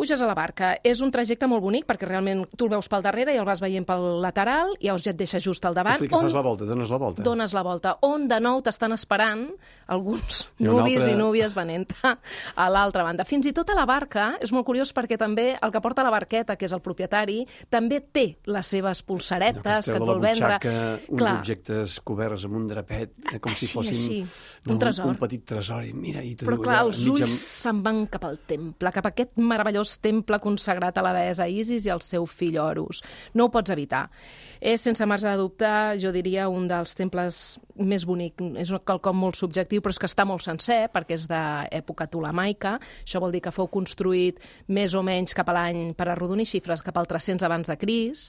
puges a la barca. És un trajecte molt bonic perquè realment tu el veus pel darrere i el vas veient pel lateral i llavors ja et deixa just al davant. És que fas la volta, dones la volta. Dones la volta. On de nou t'estan esperant alguns I un nuvis altre- i núvies venent a l'altra banda. Fins i tot a la barca, és molt curiós perquè també el que porta la barqueta, que és el propietari, també té les seves pulseretes Allò que que et vol vendre. uns Clar, objectes coberts amb un drapet, eh, com si Així, fossin així. no, Un tresor. un petit tresor. I mira, i Però diu, clar, els ulls se'n van cap al temple, cap a aquest meravellós temple consagrat a la deessa Isis i al seu fill Horus. No ho pots evitar. És, sense marge de dubte, jo diria, un dels temples més bonic. És quelcom molt subjectiu, però és que està molt sencer, perquè és d'època tolemaica. Això vol dir que fou construït més o menys cap a l'any, per arrodonir xifres, cap al 300 abans de Cris,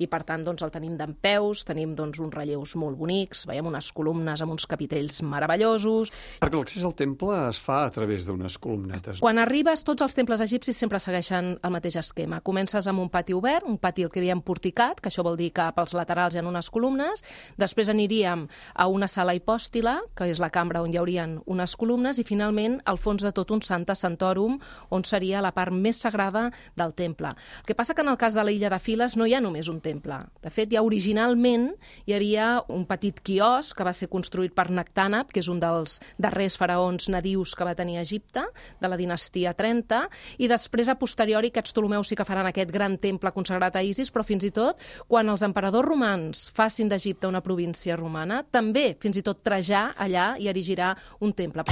i per tant doncs, el tenim d'en peus, tenim doncs, uns relleus molt bonics, veiem unes columnes amb uns capitells meravellosos, Perquè l'accés al temple es fa a través d'unes columnetes. quan arribes, tots els temples egipcis sempre segueixen el mateix esquema. Comences amb un pati obert, un pati el que diem porticat, que això vol dir que pels laterals hi ha unes columnes, després aniríem a una sala hipòstila, que és la cambra on hi haurien unes columnes, i finalment al fons de tot un Santa Santorum, on seria la part més sagrada del temple. El que passa que en el cas de l'illa de Files no hi ha només un temple. De fet, ja originalment hi havia un petit quiosc que va ser construït per Nectànab, que és un dels darrers faraons nadius que va tenir Egipte, de la dinastia 30, i després, a posteriori, aquests Ptolemeus sí que faran aquest gran temple consagrat a Isis, però fins i tot, quan els emperadors romans facin d'Egipte una província romana, també, fins i tot Trajà, allà hi erigirà un temple.